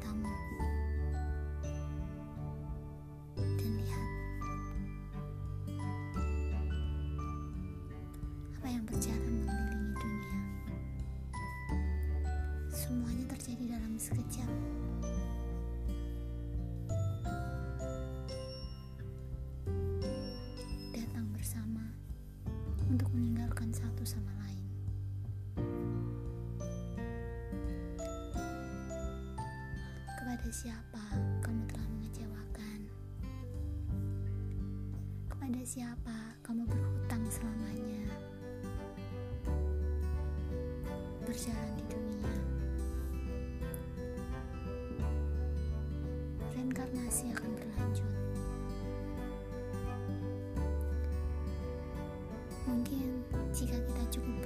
kamu. Dan lihat apa yang berjalan mengelilingi dunia. Semuanya terjadi dalam sekejap. Datang bersama untuk meninggalkan satu sama lain. Kepada siapa kamu telah mengecewakan? Kepada siapa kamu berhutang selamanya? Berjalan di dunia. Reinkarnasi akan berlanjut. Mungkin jika kita cukup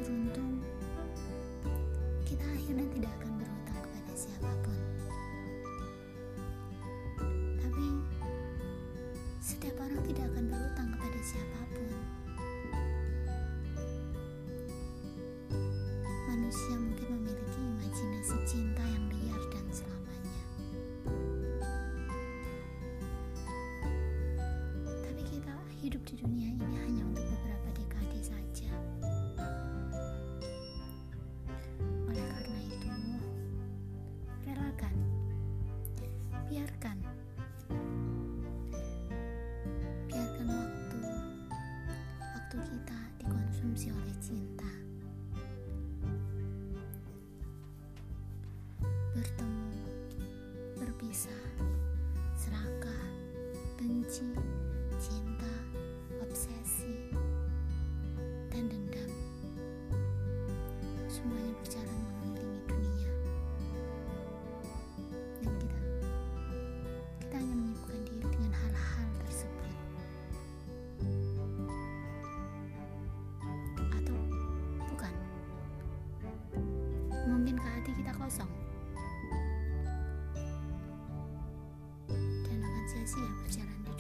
setiap orang tidak akan berhutang kepada siapa pun. Manusia mungkin memiliki imajinasi cinta yang liar dan selamanya. Tapi kita hidup di dunia ini hanya untuk Bertemu, berpisah, serakah, benci, cinta, obsesi, dan dendam. Semuanya berjalan mengelilingi dunia. Dan kita kita hanya menyibukkan diri dengan hal-hal tersebut. Atau bukan? Mungkinkah hati kita kosong? Dan akan sia-sia